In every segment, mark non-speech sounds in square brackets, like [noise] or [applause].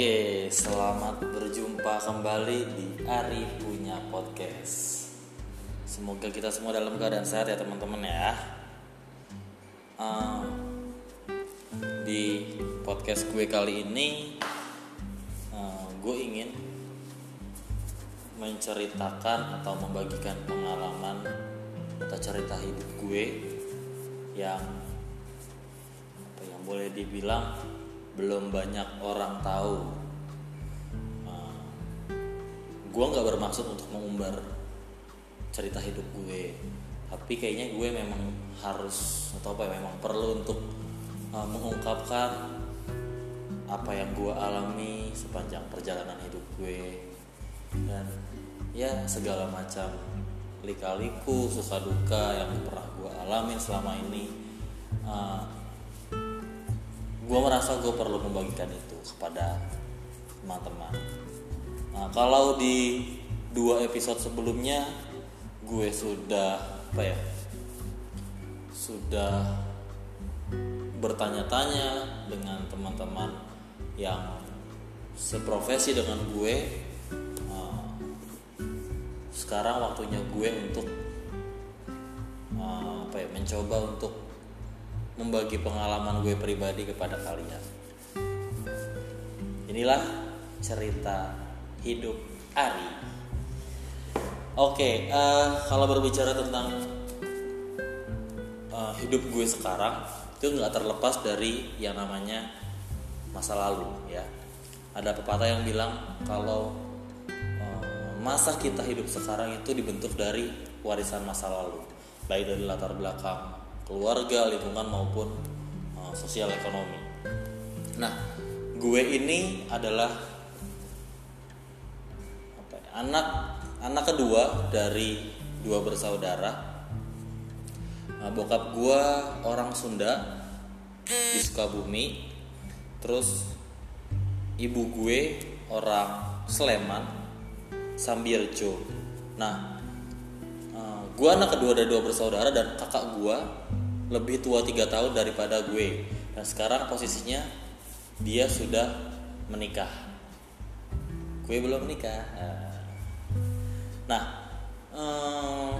Oke, selamat berjumpa kembali di Ari Punya Podcast. Semoga kita semua dalam keadaan sehat ya teman-teman ya. Uh, di podcast gue kali ini, uh, gue ingin menceritakan atau membagikan pengalaman atau cerita hidup gue yang apa yang boleh dibilang belum banyak orang tahu. Uh, gue nggak bermaksud untuk mengumbar cerita hidup gue tapi kayaknya gue memang harus atau apa ya memang perlu untuk uh, mengungkapkan apa yang gue alami sepanjang perjalanan hidup gue. Dan ya segala macam lika-liku suka duka yang pernah gue alami selama ini uh, gue merasa gue perlu membagikan itu kepada teman-teman. Nah kalau di dua episode sebelumnya gue sudah apa ya sudah bertanya-tanya dengan teman-teman yang seprofesi dengan gue uh, sekarang waktunya gue untuk uh, apa ya mencoba untuk membagi pengalaman gue pribadi kepada kalian. Inilah cerita hidup Ari. Oke, uh, kalau berbicara tentang uh, hidup gue sekarang, itu nggak terlepas dari yang namanya masa lalu, ya. Ada pepatah yang bilang kalau uh, masa kita hidup sekarang itu dibentuk dari warisan masa lalu, baik dari latar belakang keluarga, lingkungan maupun uh, sosial ekonomi. Nah, gue ini adalah apa ya, anak anak kedua dari dua bersaudara. Nah, bokap gue orang Sunda di Sukabumi, terus ibu gue orang Sleman, Sambirjo. Nah, gue anak kedua dari dua bersaudara dan kakak gue lebih tua tiga tahun daripada gue. Dan sekarang posisinya dia sudah menikah. Gue belum menikah. Nah eh,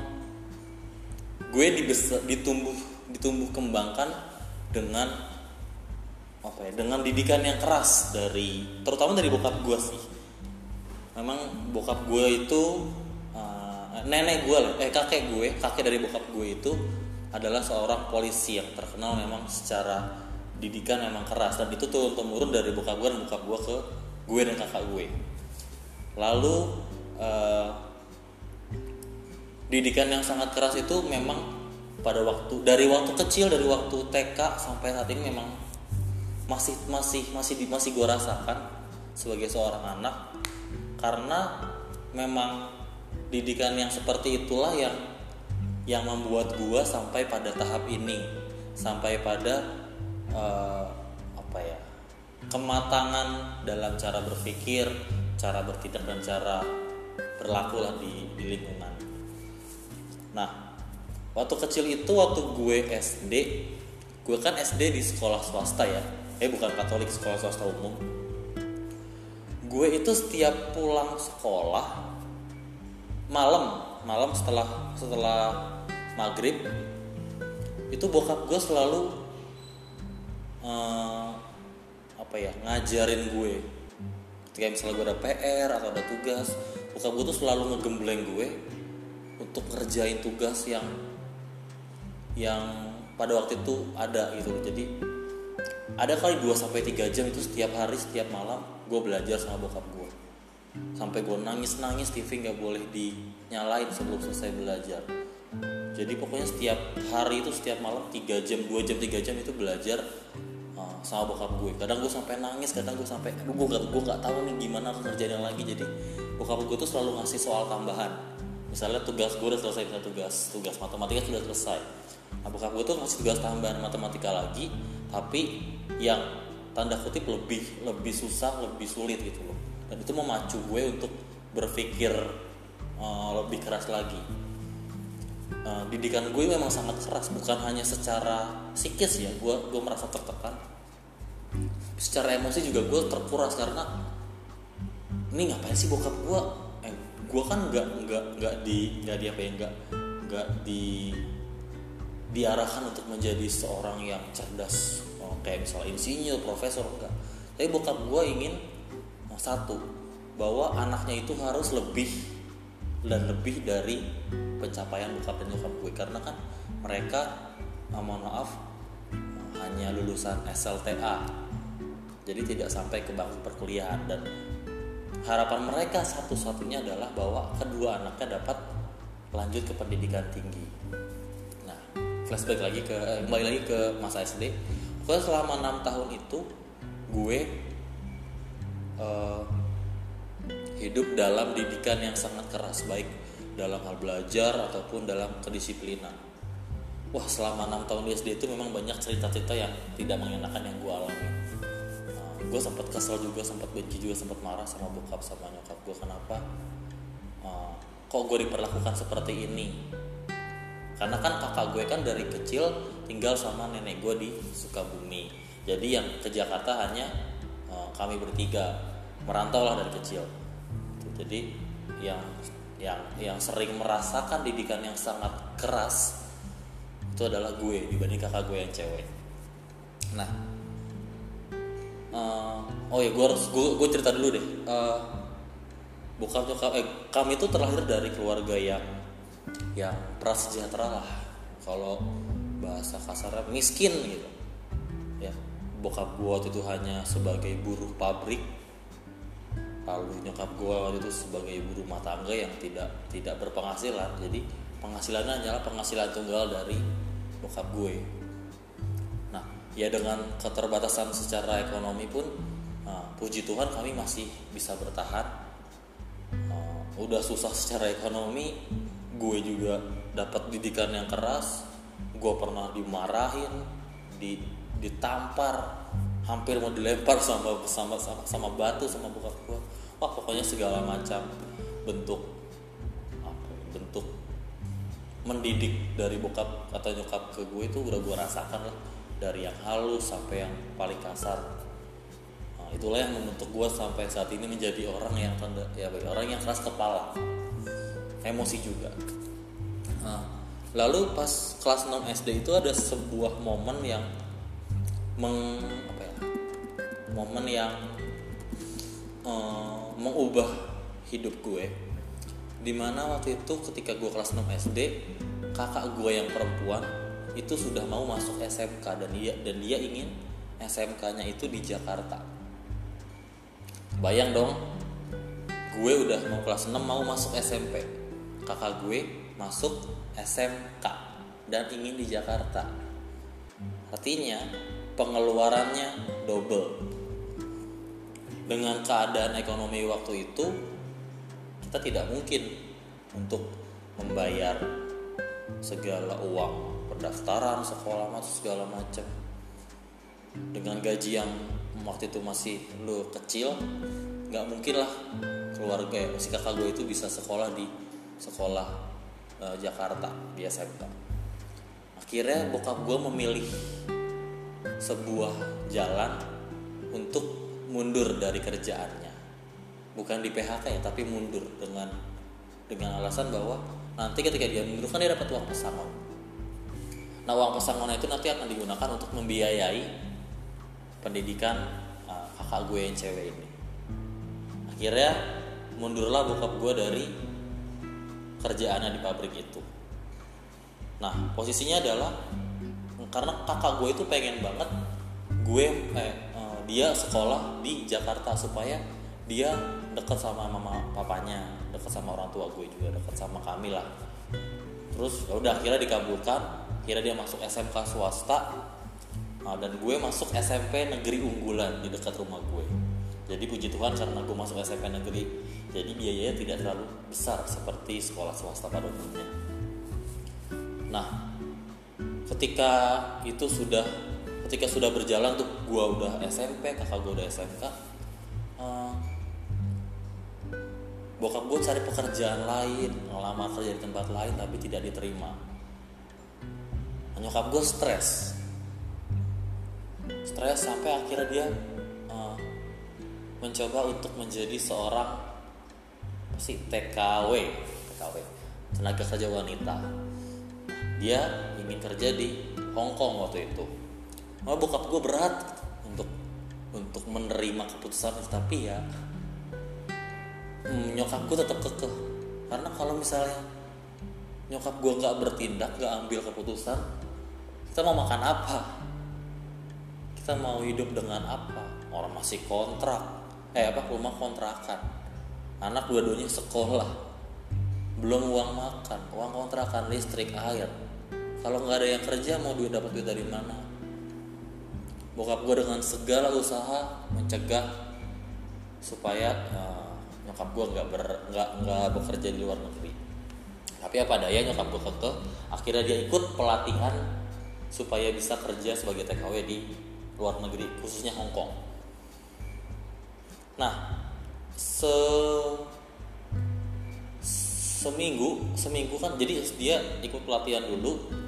gue dibesar, ditumbuh ditumbuh kembangkan dengan apa ya dengan didikan yang keras dari terutama dari bokap gue sih. Memang bokap gue itu uh, nenek gue eh kakek gue kakek dari bokap gue itu adalah seorang polisi yang terkenal memang secara didikan memang keras. Dan itu turun temurun dari bokap gue dan bokap gue ke gue dan kakak gue. Lalu uh, didikan yang sangat keras itu memang pada waktu dari waktu kecil dari waktu TK sampai saat ini memang masih masih masih masih gue rasakan sebagai seorang anak. Karena memang didikan yang seperti itulah yang yang membuat gua sampai pada tahap ini. Sampai pada uh, apa ya kematangan dalam cara berpikir cara bertindak dan cara berlaku lah di, di lingkungan. Nah waktu kecil itu waktu gue SD gue kan SD di sekolah swasta ya. Eh bukan katolik sekolah swasta umum. Gue itu setiap pulang sekolah malam malam setelah setelah maghrib itu bokap gue selalu uh, apa ya ngajarin gue. Ketika misalnya gue ada PR atau ada tugas bokap gue tuh selalu ngegembleng gue untuk ngerjain tugas yang yang pada waktu itu ada gitu. Jadi ada kali 2 sampai 3 jam itu setiap hari setiap malam gue belajar sama bokap gue sampai gue nangis nangis TV nggak boleh dinyalain sebelum selesai belajar jadi pokoknya setiap hari itu setiap malam 3 jam 2 jam 3 jam itu belajar uh, sama bokap gue. Kadang gue sampai nangis kadang gue sampai aduh gue gak, gue gak tahu nih gimana harus ngerjain yang lagi. Jadi bokap gue tuh selalu ngasih soal tambahan. Misalnya tugas gue udah selesai misalnya tugas tugas matematika sudah selesai. Nah bokap gue tuh ngasih tugas tambahan matematika lagi tapi yang tanda kutip lebih lebih susah lebih sulit gitu loh. Dan itu memacu gue untuk berpikir uh, lebih keras lagi uh, didikan gue memang sangat keras bukan hanya secara psikis ya gue gue merasa tertekan. Secara emosi juga gue terkuras karena ini ngapain sih bokap gue eh, gue kan nggak nggak nggak di nggak di apa ya nggak nggak di diarahkan untuk menjadi seorang yang cerdas. Oh, kayak misalnya insinyur profesor enggak tapi bokap gue ingin satu bahwa anaknya itu harus lebih dan lebih dari pencapaian bokap dan nyokap gue. Karena kan mereka oh, mohon maaf hanya lulusan SLTA jadi tidak sampai ke bangku perkuliahan. Dan harapan mereka satu-satunya adalah bahwa kedua anaknya dapat lanjut ke pendidikan tinggi. Nah flashback lagi ke eh, kembali lagi ke masa SD pokoknya selama enam tahun itu gue uh, hidup dalam didikan yang sangat keras baik dalam hal belajar ataupun dalam kedisiplinan. Wah selama enam tahun di SD itu memang banyak cerita-cerita yang tidak mengenakan yang gue alami. Nah, gue sempat kesel juga sempat benci juga sempat marah sama bokap sama nyokap gue kenapa? Uh, kok gue diperlakukan seperti ini? Karena kan kakak gue kan dari kecil tinggal sama nenek gue di Sukabumi. Jadi yang ke Jakarta hanya uh, kami bertiga. Merantau lah dari kecil jadi yang yang yang sering merasakan didikan yang sangat keras itu adalah gue dibanding kakak gue yang cewek. Nah uh, oh ya gue harus gue, gue cerita dulu deh. Uh, bukan nyokap eh, kami itu terlahir dari keluarga yang yang prasejahtera lah. Kalau bahasa kasarnya miskin gitu. Ya bokap gue itu hanya sebagai buruh pabrik lalu nyokap gue waktu itu sebagai ibu rumah tangga yang tidak tidak berpenghasilan. Jadi penghasilannya hanyalah penghasilan tunggal dari bokap gue nah ya dengan keterbatasan secara ekonomi pun uh, puji Tuhan kami masih bisa bertahan. Uh, udah susah secara ekonomi gue juga dapat didikan yang keras gue pernah dimarahin di ditampar hampir mau dilempar sama sama sama, sama batu sama bokap gue wah pokoknya segala macam bentuk apa ya, bentuk mendidik dari bokap atau nyokap ke gue itu udah gue rasakan lah. Dari yang halus sampai yang paling kasar. Nah, itulah yang membentuk gue sampai saat ini menjadi orang yang tanda ya orang yang keras kepala. Emosi juga. Nah, lalu pas kelas 6 SD itu ada sebuah momen yang meng apa ya momen yang uh, mengubah hidup gue di mana waktu itu ketika gue kelas 6 SD kakak gue yang perempuan itu sudah mau masuk SMK dan dia dan dia ingin SMK-nya itu di Jakarta. Bayang dong gue udah mau kelas 6 mau masuk SMP kakak gue masuk SMK dan ingin di Jakarta. Artinya pengeluarannya double dengan keadaan ekonomi waktu itu kita tidak mungkin untuk membayar segala uang pendaftaran sekolah masuk segala macam. Dengan gaji yang waktu itu masih lu kecil nggak mungkin lah keluarga ya si kakak gue itu bisa sekolah di sekolah e, Jakarta di SMK akhirnya bokap gue memilih sebuah jalan untuk mundur dari kerjaannya. Bukan di PHK ya tapi mundur dengan dengan alasan bahwa nanti ketika dia mundur kan dia dapat uang pesangon nah uang pesangon itu nanti akan digunakan untuk membiayai pendidikan uh, kakak gue yang cewek ini. Akhirnya mundurlah bokap gue dari kerjaannya di pabrik itu. Nah posisinya adalah karena kakak gue itu pengen banget gue eh, dia sekolah di Jakarta supaya dia dekat sama mama papanya dekat sama orang tua gue juga dekat sama kami lah. Terus ya udah akhirnya dikabulkan. Akhirnya dia masuk SMK swasta. Nah, dan gue masuk SMP negeri unggulan di dekat rumah gue. Jadi puji Tuhan karena gue masuk SMP negeri. Jadi biayanya tidak terlalu besar seperti sekolah swasta pada umumnya. Nah ketika itu sudah ketika sudah berjalan tuh gue udah SMP kakak gue udah SMK uh, bokap gue cari pekerjaan lain ngelamar kerja di tempat lain tapi tidak diterima. Nyokap gue stres. Stres sampai akhirnya dia mencoba untuk menjadi seorang sih TKW TKW tenaga kerja wanita. Dia ingin kerja di Hong Kong waktu itu oh bokap gue berat untuk untuk menerima keputusan tapi ya hmm, nyokap gue tetap kekeh. Karena kalau misalnya nyokap gue nggak bertindak nggak ambil keputusan kita mau makan apa? Kita mau hidup dengan apa? Orang masih kontrak. Eh apa? Rumah kontrakan. Anak dua-duanya sekolah. Belum uang makan uang kontrakan listrik air. Kalau nggak ada yang kerja mau duit dapat duit dari mana bokap gue dengan segala usaha mencegah supaya uh, nyokap gue nggak ber nggak nggak bekerja di luar negeri. Tapi apa daya nyokap gue keke akhirnya dia ikut pelatihan supaya bisa kerja sebagai TKW di luar negeri khususnya Hong Kong. Nah se seminggu seminggu kan jadi dia ikut pelatihan dulu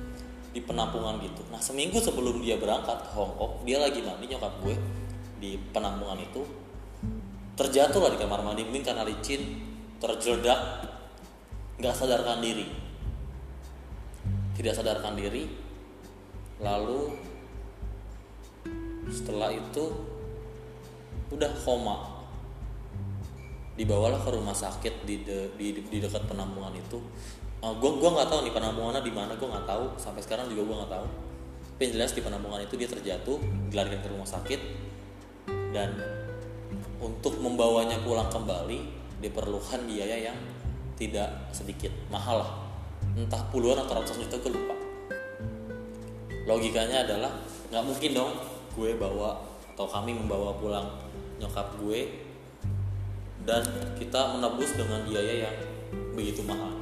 di penampungan gitu. Nah seminggu sebelum dia berangkat ke Hong Kong dia lagi mandi nyokap gue di penampungan itu. Terjatuh lah di kamar mandi mungkin karena licin terjeledak nggak sadarkan diri. Tidak sadarkan diri. Lalu setelah itu udah koma. Dibawalah ke rumah sakit di de, di, di dekat penampungan itu uh, gue gua nggak tahu nih penampungannya di mana gue nggak tahu. Sampai sekarang juga gue nggak tahu. Tapi yang jelas di penampungan itu dia terjatuh dilarikan ke rumah sakit. Dan untuk membawanya pulang kembali diperlukan biaya yang tidak sedikit. Mahal lah. Entah puluhan atau ratusan juta gue lupa. Logikanya adalah nggak mungkin dong gue bawa atau kami membawa pulang nyokap gue dan kita menebus dengan biaya yang begitu mahal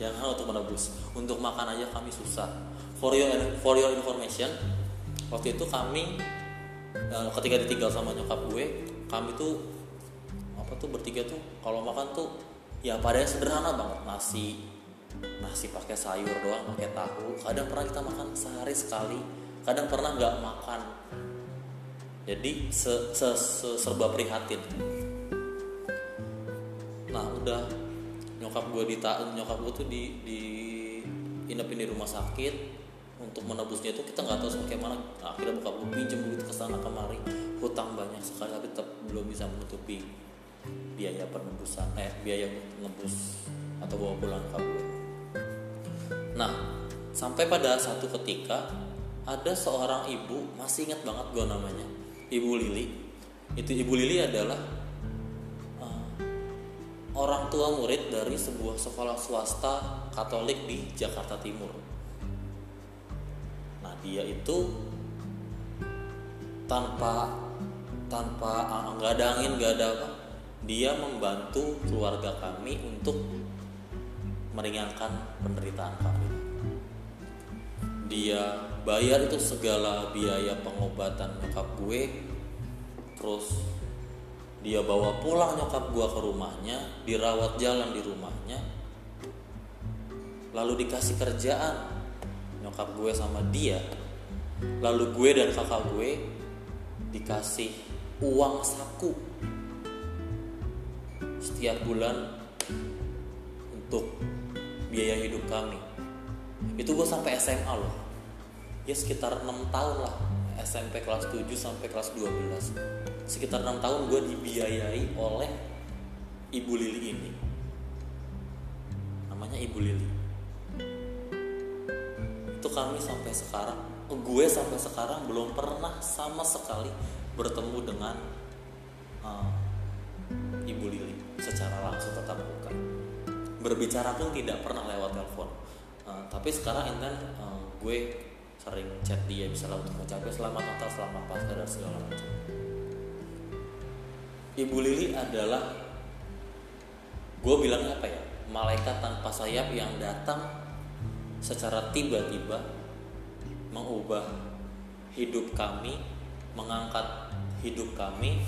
jangan untuk menebus. Untuk makan aja kami susah. For your for your information waktu itu kami eh, ketika ditinggal sama nyokap gue kami tuh apa tuh bertiga tuh kalau makan tuh ya padanya sederhana banget. Nasi nasi pakai sayur doang pakai tahu. Kadang pernah kita makan sehari sekali kadang pernah nggak makan. Jadi se, se, serba prihatin. Nah udah nyokap gue di nyokap gue tuh di di inapin di rumah sakit untuk menebusnya itu kita nggak tahu seperti mana. Nah, akhirnya buka gue pinjam duit ke sana kemari. Hutang banyak sekali tapi tetap belum bisa menutupi biaya penebusan eh biaya menebus atau bawa pulang gue nah sampai pada satu ketika ada seorang ibu masih ingat banget gue namanya ibu Lili. Itu ibu Lili adalah orang tua murid dari sebuah sekolah swasta Katolik di Jakarta Timur. Nah, dia itu tanpa tanpa ah, nggak ada angin nggak ada apa dia membantu keluarga kami untuk meringankan penderitaan kami dia bayar itu segala biaya pengobatan nyokap gue terus dia bawa pulang nyokap gua ke rumahnya dirawat jalan di rumahnya lalu dikasih kerjaan. Nyokap gue sama dia lalu gue dan kakak gue dikasih uang saku setiap bulan untuk biaya hidup kami. Itu gue sampai SMA loh. Ya sekitar 6 tahun lah SMP kelas 7 sampai kelas 12 sekitar enam tahun gue dibiayai oleh ibu Lili ini. Namanya ibu Lili. Itu kami sampai sekarang gue sampai sekarang belum pernah sama sekali bertemu dengan uh, ibu Lili secara langsung tetap muka. Berbicara pun tidak pernah lewat telepon. Uh, tapi sekarang Intan uh, gue sering chat dia misalnya untuk mencapai selamat Natal selamat Paskah dan segala macam Ibu Lili adalah gue bilang apa ya malaikat tanpa sayap yang datang secara tiba-tiba mengubah hidup kami mengangkat hidup kami.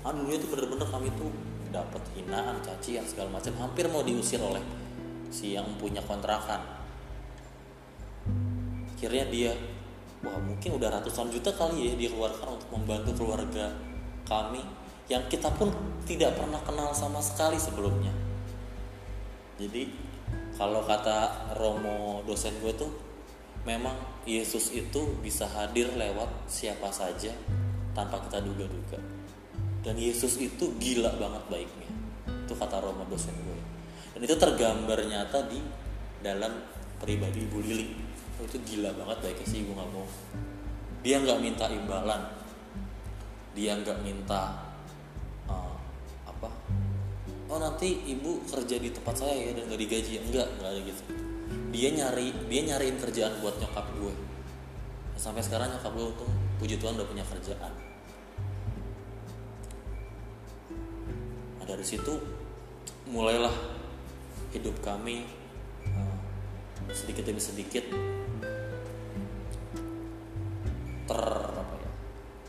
Ah dulu itu bener-bener kami tuh dapat hinaan cacian segala macam. Hampir mau diusir oleh si yang punya kontrakan. Akhirnya dia wah mungkin udah ratusan juta kali ya dia keluarkan untuk membantu keluarga kami yang kita pun tidak pernah kenal sama sekali sebelumnya. Jadi kalau kata Romo dosen gue tuh memang Yesus itu bisa hadir lewat siapa saja tanpa kita duga-duga. Dan Yesus itu gila banget baiknya itu kata Romo dosen gue. Dan itu tergambar nyata di dalam pribadi Ibu Lili. Itu gila banget baiknya sih gue nggak mau. Dia nggak minta imbalan. Dia nggak minta oh nanti ibu kerja di tempat saya ya dan nggak digaji. Enggak nggak ada gitu. Dia nyari dia nyariin kerjaan buat nyokap gue. Sampai sekarang nyokap gue tuh puji Tuhan udah punya kerjaan. Nah dari situ mulailah hidup kami uh, sedikit demi sedikit ter apa ya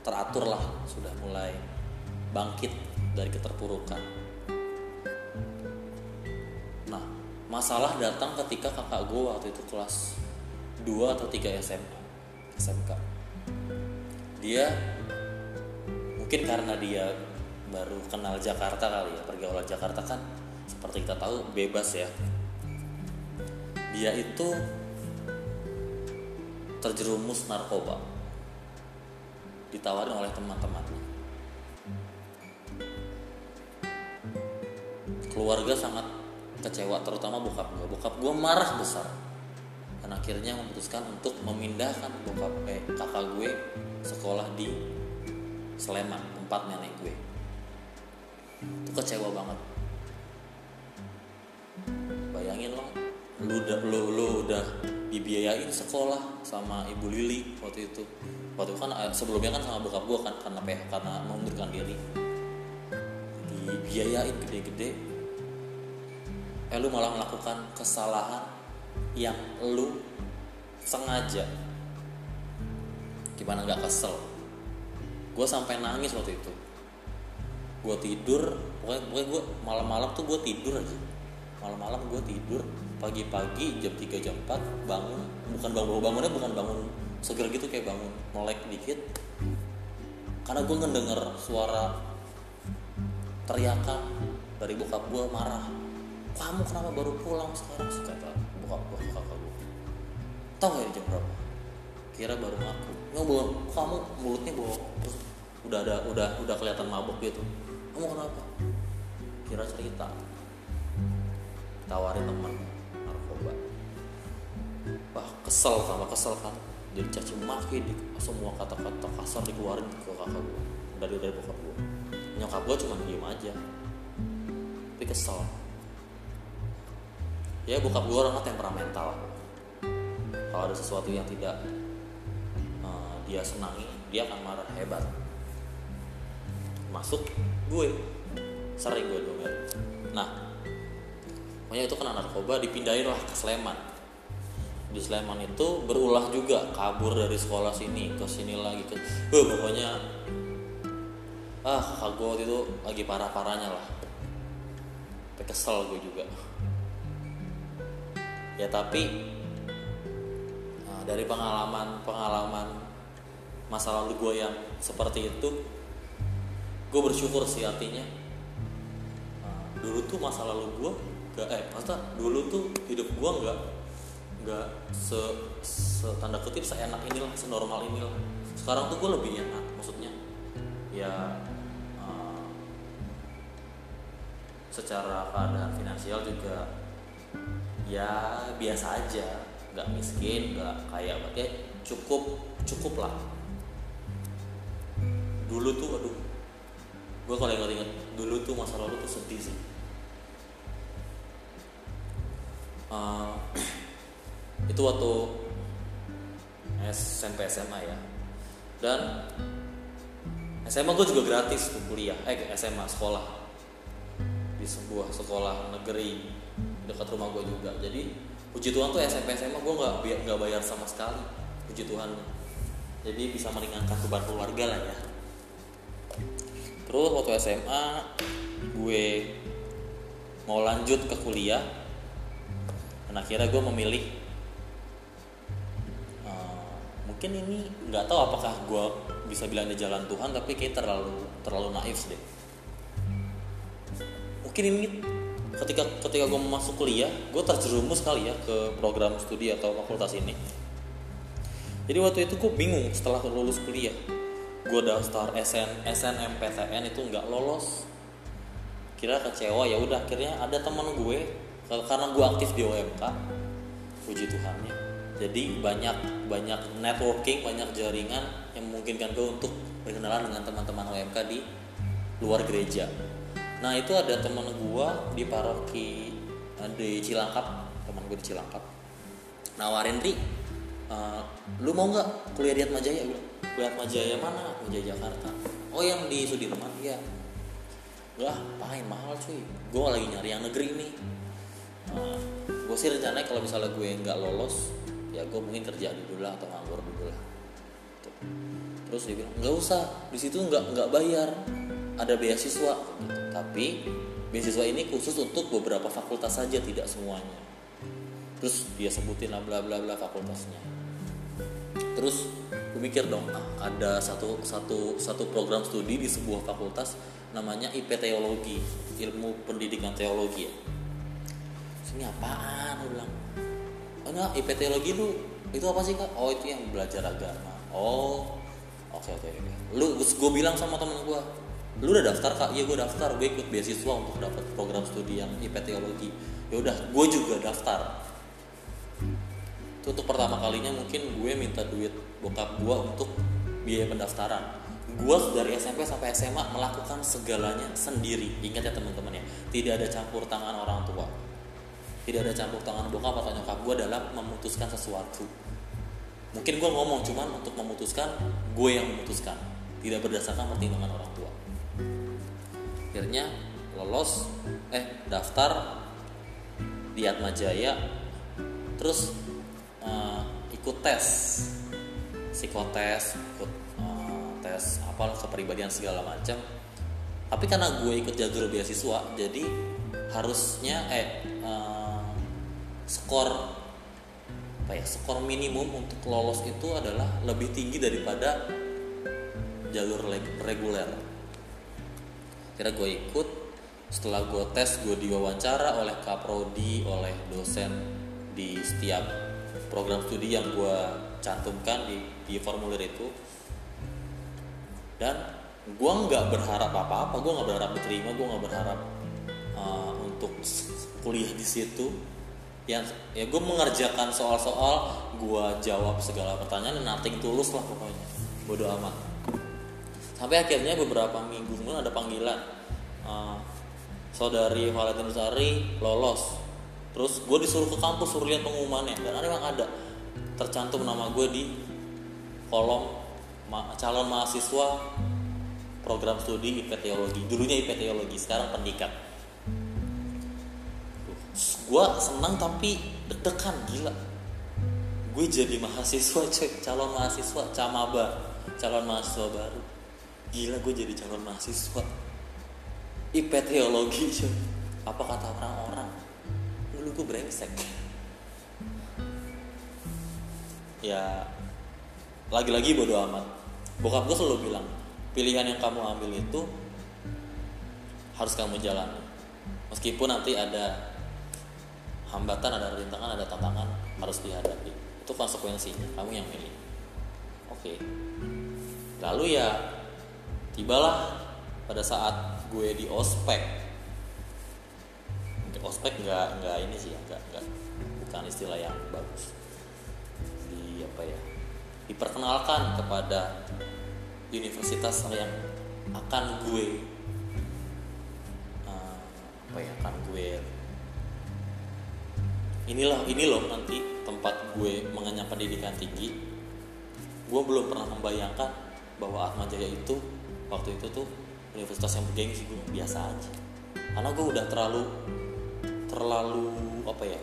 teratur lah sudah mulai bangkit dari keterpurukan masalah datang ketika kakak gue waktu itu kelas 2 atau 3 SMA SMK dia mungkin karena dia baru kenal Jakarta kali ya pergaulan Jakarta kan seperti kita tahu bebas ya. Dia itu terjerumus narkoba. Ditawarin oleh teman-temannya. Keluarga sangat kecewa terutama bokap gue bokap gue marah besar. Dan akhirnya memutuskan untuk memindahkan bokap eh, kakak gue sekolah di Sleman tempat nenek gue. Itu kecewa banget. Bayangin lo lu udah lu, lu udah dibiayain sekolah sama ibu Lili waktu itu. Waktu itu kan eh, sebelumnya kan sama bokap gue kan karena karena mengundurkan diri. Dibiayain gede-gede eh lu malah melakukan kesalahan yang lu sengaja. Gimana nggak kesel? Gue sampai nangis waktu itu. Gue tidur pokoknya, pokoknya gue malam-malam tuh gue tidur aja. Malam-malam gue tidur pagi-pagi jam 3 jam 4 bangun. Bukan bangun bangunnya bukan bangun seger gitu kayak bangun melek dikit. Karena gue ngedenger suara teriakan dari bokap gue marah kamu kenapa baru pulang sekarang sih kata bokap gue kakak gue tau gak ya jam berapa? Kira baru ngaku. Ya kamu mulutnya bawa terus udah ada udah udah kelihatan mabuk gitu. Kamu kenapa? Kira cerita. Tawarin teman narkoba. Wah kesel sama kesel kan? Jadi caci maki di semua kata-kata kasar dikeluarin ke kakak gue dari dari bokap gue nyokap gue cuma diem aja. Tapi kesel ya bokap gue orangnya temperamental. Kalau ada sesuatu yang tidak uh, dia senangi dia akan marah hebat. Masuk gue sering gue dongeng. Nah pokoknya itu kena narkoba dipindahin lah ke Sleman. Di Sleman itu berulah juga kabur dari sekolah sini ke sini lagi ke uh, pokoknya ah kakak gue itu lagi parah parahnya lah. Kesel gue juga ya tapi nah, dari pengalaman pengalaman masa lalu gue yang seperti itu gue bersyukur sih artinya. Nah, dulu tuh masa lalu gue gak eh maksudnya dulu tuh hidup gue nggak nggak se, se tanda kutip seenak inilah senormal inilah. Sekarang tuh gue lebih enak maksudnya. Ya uh, secara keadaan finansial juga ya biasa aja. Nggak miskin nggak kaya. Berarti cukup cukup lah. Dulu tuh aduh. Gue kalau inget-inget dulu tuh masa lalu tuh sedih sih. Uh, [clears throat] itu waktu SMP SMA ya. Dan SMA gue juga gratis tuh kuliah. Eh SMA sekolah. Di sebuah sekolah negeri dekat rumah gue juga. Jadi puji Tuhan tuh SMP SMA gue nggak nggak bayar sama sekali. Puji Tuhan. Jadi bisa meringankan beban keluarga lah ya. Terus waktu SMA gue mau lanjut ke kuliah dan akhirnya gue memilih uh, mungkin ini nggak tahu apakah gue bisa bilang di jalan Tuhan tapi kayak terlalu terlalu naif deh. Mungkin ini ketika ketika gue masuk kuliah gue terjerumus kali ya ke program studi atau fakultas ini. Jadi waktu itu gue bingung setelah lulus kuliah. Gue daftar SN SNMPTN itu nggak lolos. Kira kecewa ya udah akhirnya ada teman gue karena gue aktif di OMK puji Tuhannya. Jadi banyak banyak networking banyak jaringan yang memungkinkan gue untuk berkenalan dengan teman-teman OMK di luar gereja nah itu ada teman gue di paroki eh, di Cilangkap. Teman gue di Cilangkap. Nawarin Ri uh, lu mau nggak kuliah di Atmajaya? Gue kuliah Atmajaya mana? Atmajaya Jakarta. Oh yang di Sudirman. Iya. Enggak, paling mahal cuy. Gue lagi nyari yang negeri nih. Uh, gue sih rencananya kalau misalnya gue nggak lolos ya gue mungkin kerja dulu lah atau nganggur dulu lah. Tuh. terus dia bilang nggak usah. Di situ nggak nggak bayar ada beasiswa. Gitu. tapi beasiswa ini khusus untuk beberapa fakultas saja tidak semuanya. Terus dia sebutin lah bla bla bla fakultasnya. Terus gue mikir dong ah, ada satu satu satu program studi di sebuah fakultas namanya IP Teologi ilmu pendidikan teologi ya. Ini apaan gue bilang. Oh enggak IP Teologi lu itu apa sih kak? Oh itu yang belajar agama. Oh oke oke oke. Lu gue bilang sama temen gue lu udah daftar kak? Iya gue daftar. Gue ikut beasiswa untuk dapat program studi yang IP teologi ya udah gue juga daftar. Itu untuk pertama kalinya mungkin gue minta duit bokap gue untuk biaya pendaftaran. Gue dari SMP sampai SMA melakukan segalanya sendiri. Ingat ya teman-teman ya. Tidak ada campur tangan orang tua. Tidak ada campur tangan bokap atau nyokap gue dalam memutuskan sesuatu. Mungkin gue ngomong cuman untuk memutuskan gue yang memutuskan. Tidak berdasarkan pertimbangan orang tua akhirnya lolos eh daftar di Atmajaya terus uh, ikut tes psikotes ikut uh, tes apa kepribadian segala macam. Tapi karena gue ikut jalur beasiswa jadi harusnya eh uh, skor apa ya skor minimum untuk lolos itu adalah lebih tinggi daripada jalur reguler kira gue ikut. Setelah gue tes gue diwawancara oleh kaprodi oleh dosen di setiap program studi yang gue cantumkan di, di formulir itu. Dan gue nggak berharap apa-apa gue nggak berharap diterima gue nggak berharap uh, untuk kuliah di situ. Yang ya gue mengerjakan soal-soal gue jawab segala pertanyaan dan tulus lah pokoknya. Bodoh amat sampai akhirnya beberapa minggu kemudian ada panggilan uh, saudari Valentin Sari lolos. Terus gue disuruh ke kampus suruh lihat pengumumannya. Dan ada memang ada. Tercantum nama gue di kolom ma calon mahasiswa program studi IP Teologi. Dulunya IP Teologi sekarang pendikat. Gue senang tapi deg-degan gila. Gue jadi mahasiswa coy. Calon mahasiswa camaba. Calon mahasiswa baru gila gue jadi calon mahasiswa. IP teologi cuy. Apa kata orang-orang? Dulu gue brengsek. Ya lagi-lagi bodo amat. Bokap gue selalu bilang pilihan yang kamu ambil itu harus kamu jalani. Meskipun nanti ada hambatan ada rintangan ada tantangan harus dihadapi. Itu konsekuensinya kamu yang milih. Oke. Lalu ya tibalah pada saat gue di ospek. Ospek nggak nggak ini sih nggak nggak bukan istilah yang bagus. Di apa ya diperkenalkan kepada universitas yang akan gue uh, apa ya akan gue. Inilah ini loh nanti tempat gue mengenyam pendidikan tinggi. Gue belum pernah membayangkan bahwa Atmajaya itu waktu itu tuh universitas yang bergengsi gue biasa aja. Karena gue udah terlalu terlalu apa ya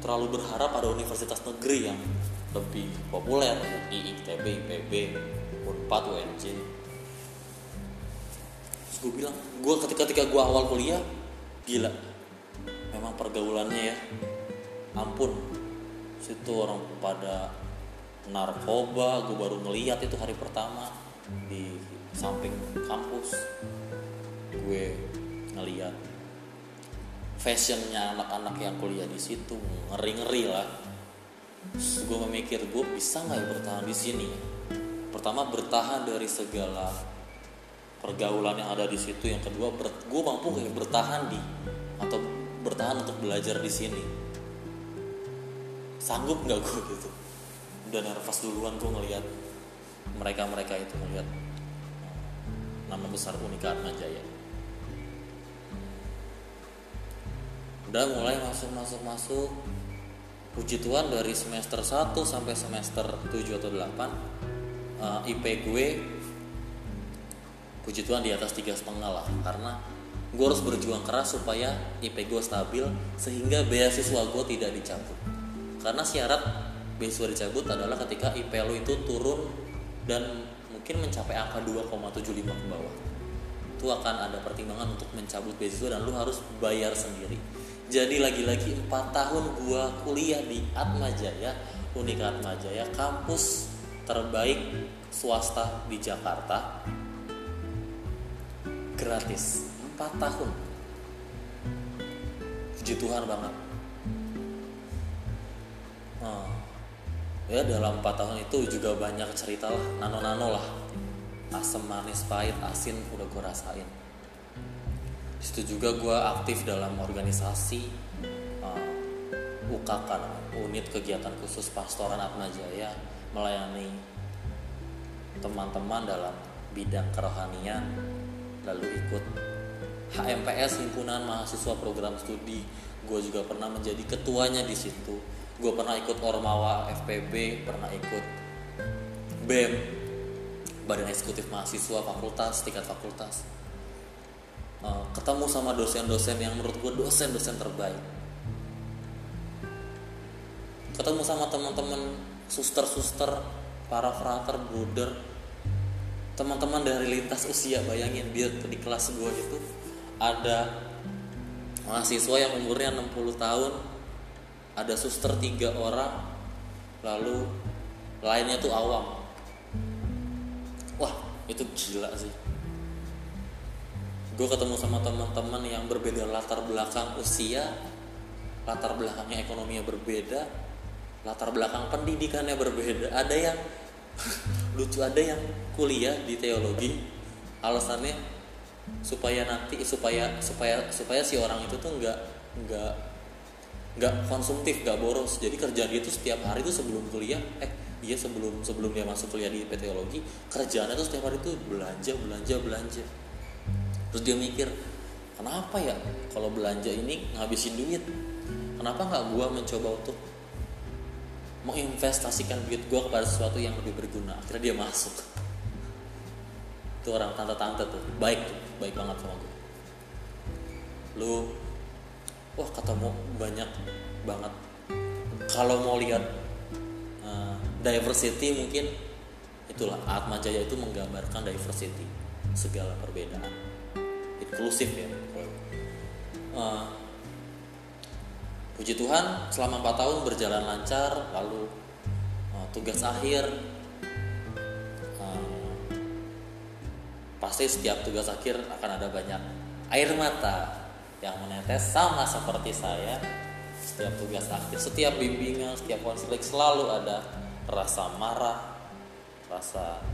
terlalu berharap ada universitas negeri yang lebih populer UI, ITB, IPB, Unpad, UNJ terus gue bilang gue ketika ketika gue awal kuliah gila memang pergaulannya ya ampun. Situ orang pada narkoba gue baru ngeliat itu hari pertama di samping kampus gue ngeliat fashionnya anak-anak yang kuliah di situ ngeri-ngeri lah. Terus gue memikir gue bisa nggak ya bertahan di sini? Pertama bertahan dari segala pergaulan yang ada di situ. Yang kedua ber, gue mampu kayak bertahan di atau bertahan untuk belajar di sini? Sanggup nggak gue gitu? Udah nervous duluan gue ngelihat mereka mereka itu ngelihat nama besar Unika Atmajaya udah mulai masuk masuk masuk. Puji Tuhan dari semester 1 sampai semester 7 atau 8 uh, IP gue puji Tuhan di atas tiga setengah lah. Karena gue harus berjuang keras supaya IP gue stabil sehingga beasiswa gue tidak dicabut. Karena syarat beasiswa dicabut adalah ketika IP lo itu turun dan mungkin mencapai angka 2,75 ke bawah. Itu akan ada pertimbangan untuk mencabut beasiswa dan lo harus bayar sendiri. Jadi lagi-lagi 4 tahun gue kuliah di Atmajaya Unika Atmajaya kampus terbaik swasta di Jakarta. Gratis. 4 tahun. Puji Tuhan banget. Nah, ya dalam 4 tahun itu juga banyak cerita lah nano-nano lah. Asam manis pahit asin udah gue rasain. Situ juga gue aktif dalam organisasi uh, UKK unit kegiatan khusus pastoran Atmajaya melayani teman-teman dalam bidang kerohanian lalu ikut HMPS himpunan mahasiswa program studi. Gue juga pernah menjadi ketuanya di situ gue pernah ikut ormawa FPB pernah ikut BEM badan eksekutif mahasiswa fakultas tingkat fakultas. Uh, ketemu sama dosen-dosen yang menurut gue dosen-dosen terbaik. Ketemu sama teman-teman suster-suster para frater bruder teman-teman dari lintas usia bayangin dia di kelas gue itu ada mahasiswa yang umurnya 60 tahun ada suster tiga orang lalu lainnya tuh awam. Wah itu gila sih. Gue ketemu sama teman-teman yang berbeda latar belakang usia latar belakangnya ekonominya berbeda latar belakang pendidikannya berbeda. Ada yang [laughs] lucu ada yang kuliah di teologi alasannya supaya nanti supaya supaya supaya si orang itu tuh nggak nggak nggak konsumtif nggak boros. Jadi kerjaan dia tuh setiap hari tuh sebelum kuliah eh iya sebelum sebelum dia masuk kuliah di teologi kerjaannya tuh setiap hari tuh belanja belanja belanja. Terus dia mikir kenapa ya kalau belanja ini ngabisin duit? Kenapa nggak gua mencoba untuk menginvestasikan duit gue kepada sesuatu yang lebih berguna? Akhirnya dia masuk. Itu orang tante-tante tuh. Baik tuh baik banget sama gue lu wah ketemu banyak banget. Kalau mau lihat uh, diversity mungkin itulah Atma Jaya itu menggambarkan diversity segala perbedaan inklusif ya. Uh, Puji Tuhan selama 4 tahun berjalan lancar lalu uh, tugas akhir uh, pasti setiap tugas akhir akan ada banyak air mata yang menetes sama seperti saya. Setiap tugas akhir setiap bimbingan setiap konseling selalu ada rasa marah rasa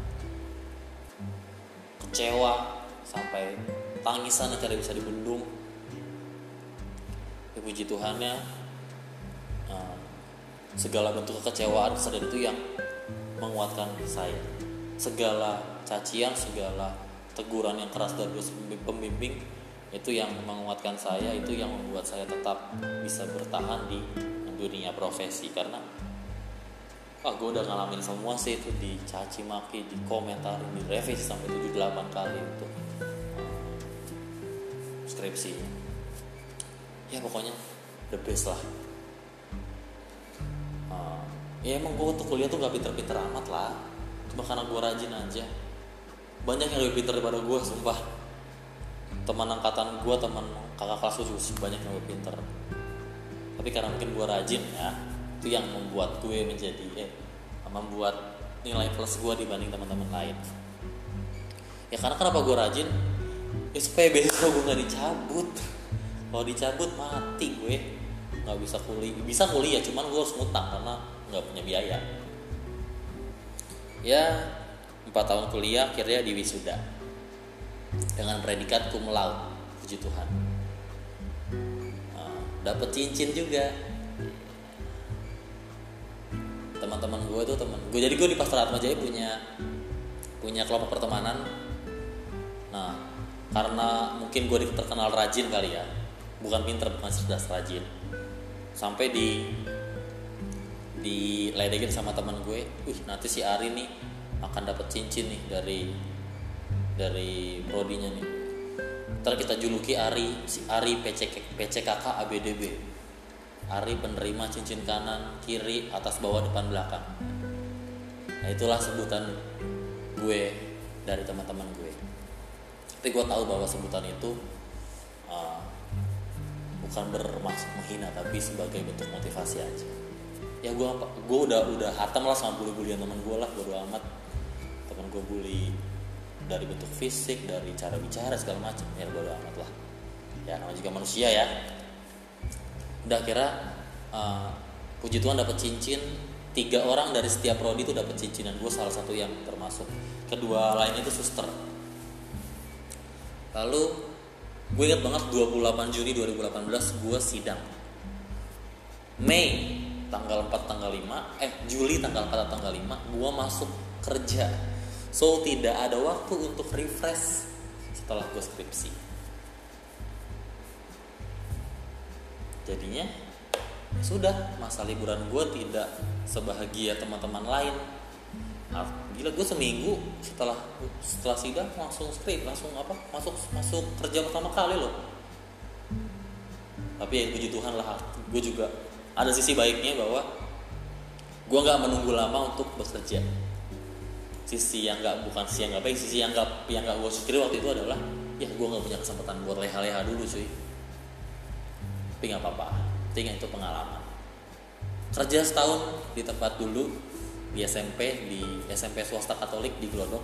kecewa sampai tangisan yang tidak bisa dibendung. Ya, puji Tuhannya uh, segala bentuk kekecewaan kesedihan itu yang menguatkan saya. Segala cacian segala teguran yang keras dari pembimbing itu yang menguatkan saya itu yang membuat saya tetap bisa bertahan di dunia profesi. Karena ah gue udah ngalamin semua sih itu dicaci maki di komentar di revisi sampai 78 kali untuk uh, skripsi. Ya pokoknya the best lah. Uh, ya emang gue tuh kuliah tuh gak pinter-pinter amat lah. Cuma karena gue rajin aja. Banyak yang lebih pinter daripada gue sumpah teman angkatan gue teman kakak kelas gue juga banyak yang lebih pinter. Tapi karena mungkin gue rajin ya itu yang membuat gue menjadi eh membuat nilai plus gue dibanding teman-teman lain. Ya karena kenapa gue rajin? Ya supaya beasiswa gue nggak dicabut. Kalau dicabut mati gue. Nggak bisa kuliah. Bisa kuliah cuman gue harus ngutang karena nggak punya biaya. Ya empat tahun kuliah akhirnya di wisuda dengan predikat cum laude puji Tuhan. Nah, dapat cincin juga. Teman-teman gue tuh teman gue jadi gue di Pasar Atmajaya punya punya kelompok pertemanan. Nah karena mungkin gue terkenal rajin kali ya bukan pinter bukan cerdas rajin. Sampai di di diledekin sama teman gue, wih nanti si Ari nih akan dapat cincin nih dari dari prodinya nih. Ntar kita juluki Ari, si Ari PC, PCKK ABDB. Ari penerima cincin kanan, kiri, atas, bawah, depan, belakang. Nah itulah sebutan gue dari teman-teman gue. Tapi gue tahu bahwa sebutan itu uh, bukan bermaksud menghina, tapi sebagai bentuk motivasi aja ya gue gue udah udah hatam lah sama bully-bullyan teman gue lah bodo amat teman gue bully dari bentuk fisik dari cara bicara segala macam. Ya bodo amat lah. Ya namanya juga manusia ya. Udah kira uh, puji Tuhan dapat cincin. Tiga orang dari setiap prodi itu dapat cincin dan gue salah satu yang termasuk. Kedua lainnya itu suster. Lalu gue ingat banget 28 Juni 2018 gue sidang. Mei tanggal 4 tanggal 5 eh Juli tanggal 4 tanggal 5 gua masuk kerja so tidak ada waktu untuk refresh setelah gue skripsi. Jadinya ya sudah masa liburan gue tidak sebahagia teman-teman lain. Nah, gila gue seminggu setelah setelah sidang langsung skrip langsung apa masuk masuk kerja pertama kali loh. Tapi ya puji Tuhan lah gue juga ada sisi baiknya bahwa gue nggak menunggu lama untuk bekerja sisi yang nggak bukan sisi yang nggak baik sisi yang nggak yang nggak gue syukuri waktu itu adalah ya gue nggak punya kesempatan buat leha-leha dulu cuy. Tapi nggak apa-apa. Tinggal itu pengalaman. Kerja setahun di tempat dulu di SMP di SMP swasta Katolik di Glodok.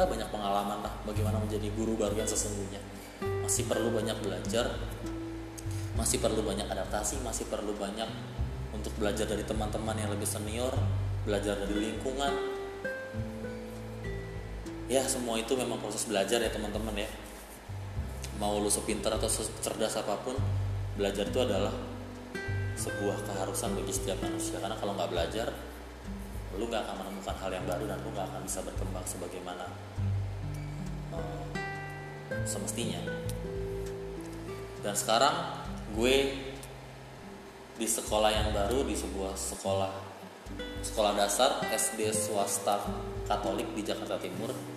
Ah, banyak pengalaman lah bagaimana menjadi guru baru yang sesungguhnya. Masih perlu banyak belajar masih perlu banyak adaptasi masih perlu banyak untuk belajar dari teman-teman yang lebih senior belajar dari lingkungan ya semua itu memang proses belajar ya teman-teman ya mau lu sepintar atau secerdas apa pun belajar itu adalah sebuah keharusan bagi setiap manusia karena kalau nggak belajar lu nggak akan menemukan hal yang baru dan lu nggak akan bisa berkembang sebagaimana uh, semestinya dan sekarang gue di sekolah yang baru di sebuah sekolah sekolah dasar SD swasta Katolik di Jakarta Timur.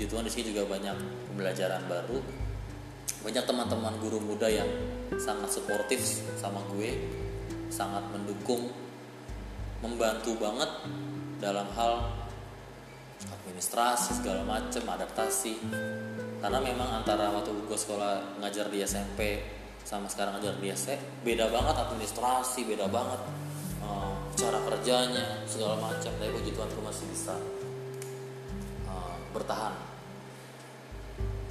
Puji Tuhan di sini juga banyak pembelajaran baru. Banyak teman-teman guru muda yang sangat suportif sama gue, sangat mendukung, membantu banget dalam hal administrasi segala macam, adaptasi. Karena memang antara waktu gue sekolah ngajar di SMP sama sekarang ajar di SC beda banget administrasi beda banget uh, cara kerjanya segala macam tapi puji Tuhan masih bisa bertahan.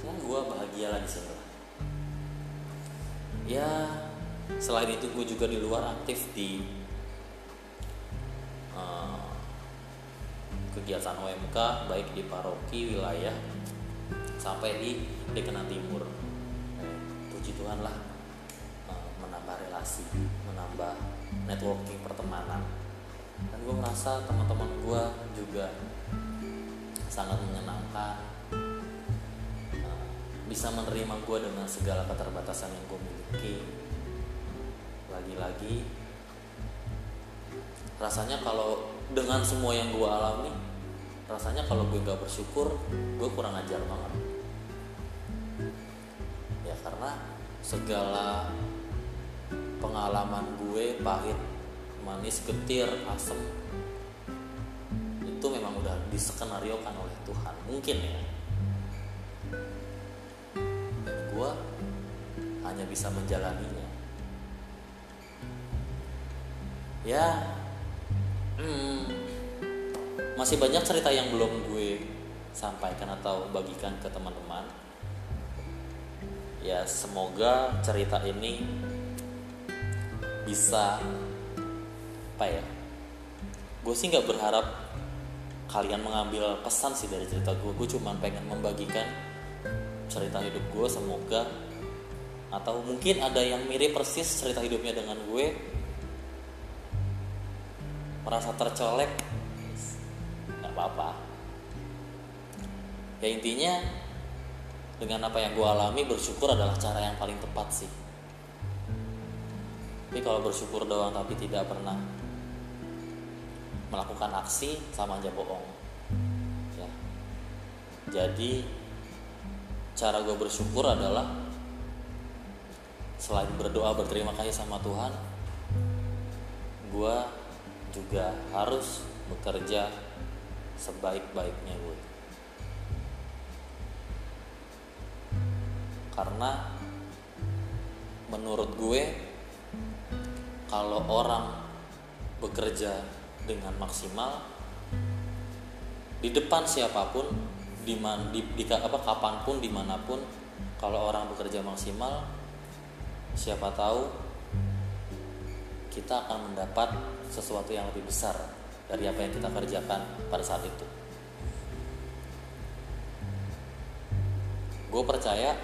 Cuman gue bahagia lah di sini ya selain itu gue juga di luar aktif di uh, kegiatan OMK baik di paroki wilayah sampai di Dekenan Timur. Puji Tuhan lah menambah relasi menambah networking pertemanan. Dan gue merasa teman-teman gue juga sangat menyenangkan. Eh, bisa menerima gue dengan segala keterbatasan yang gue miliki. Lagi-lagi rasanya kalau dengan semua yang gue alami rasanya kalau gue gak bersyukur gue kurang ajar banget. Ya karena segala pengalaman gue pahit manis getir asem itu memang udah disekenariokan oleh Tuhan. Mungkin ya. Gue hanya bisa menjalaninya. Ya hmm, masih banyak cerita yang belum gue sampaikan atau bagikan ke teman-teman. Ya semoga cerita ini bisa apa ya gue sih nggak berharap kalian mengambil pesan sih dari cerita gue gue cuma pengen membagikan cerita hidup gue semoga atau mungkin ada yang mirip persis cerita hidupnya dengan gue. Merasa tercolek nggak apa-apa. Ya intinya dengan apa yang gue alami bersyukur adalah cara yang paling tepat sih. Tapi kalau bersyukur doang tapi tidak pernah melakukan aksi sama aja bohong. Ya. Jadi cara gue bersyukur adalah selain berdoa berterima kasih sama Tuhan gue juga harus bekerja sebaik-baiknya gue karena menurut gue kalau orang bekerja dengan maksimal di depan siapa pun di, man, di, di apa kapan pun di mana pun kalau orang bekerja maksimal siapa tahu kita akan mendapat sesuatu yang lebih besar dari apa yang kita kerjakan pada saat itu. Gue percaya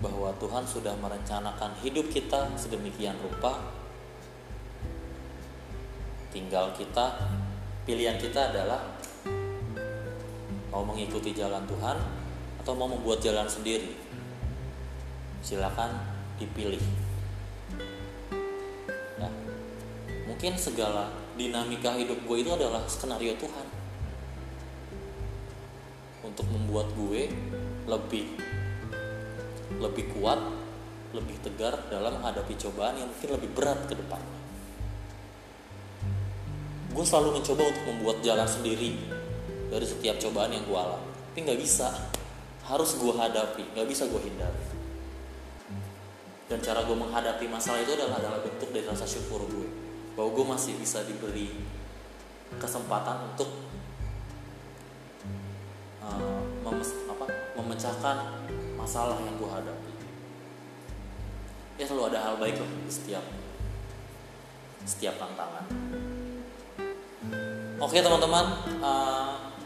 bahwa Tuhan sudah merencanakan hidup kita sedemikian rupa tinggal kita pilihan kita adalah mau mengikuti jalan Tuhan atau mau membuat jalan sendiri. Silakan dipilih. Ya. Mungkin segala dinamika hidup gue itu adalah skenario Tuhan. Untuk membuat gue lebih lebih kuat lebih tegar dalam menghadapi cobaan yang mungkin lebih berat ke depannya gue selalu mencoba untuk membuat jalan sendiri dari setiap cobaan yang gue alami. Tapi nggak bisa. Harus gue hadapi. Nggak bisa gue hindari. Dan cara gue menghadapi masalah itu adalah adalah bentuk dari rasa syukur gue bahwa gue masih bisa diberi kesempatan untuk uh, memes, apa, memecahkan masalah yang gue hadapi. Ya selalu ada hal baik loh di setiap setiap tantangan Oke teman-teman, uh,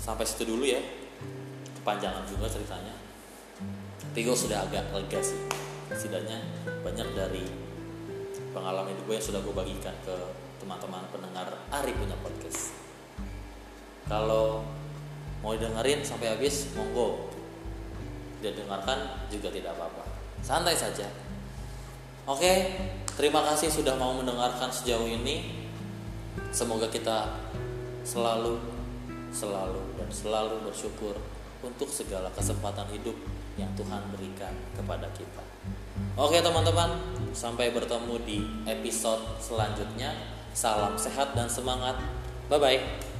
sampai situ dulu ya. Kepanjangan juga ceritanya. Gue sudah agak lega sih. Setidaknya banyak dari pengalaman hidup gue yang sudah gue bagikan ke teman-teman pendengar Ari punya podcast. Kalau mau dengerin sampai habis, monggo. Dia dengarkan juga tidak apa-apa. Santai saja. Oke, terima kasih sudah mau mendengarkan sejauh ini. Semoga kita selalu, selalu, dan selalu bersyukur untuk segala kesempatan hidup yang Tuhan berikan kepada kita. Oke teman-teman, sampai bertemu di episode selanjutnya. Salam sehat dan semangat. Bye-bye.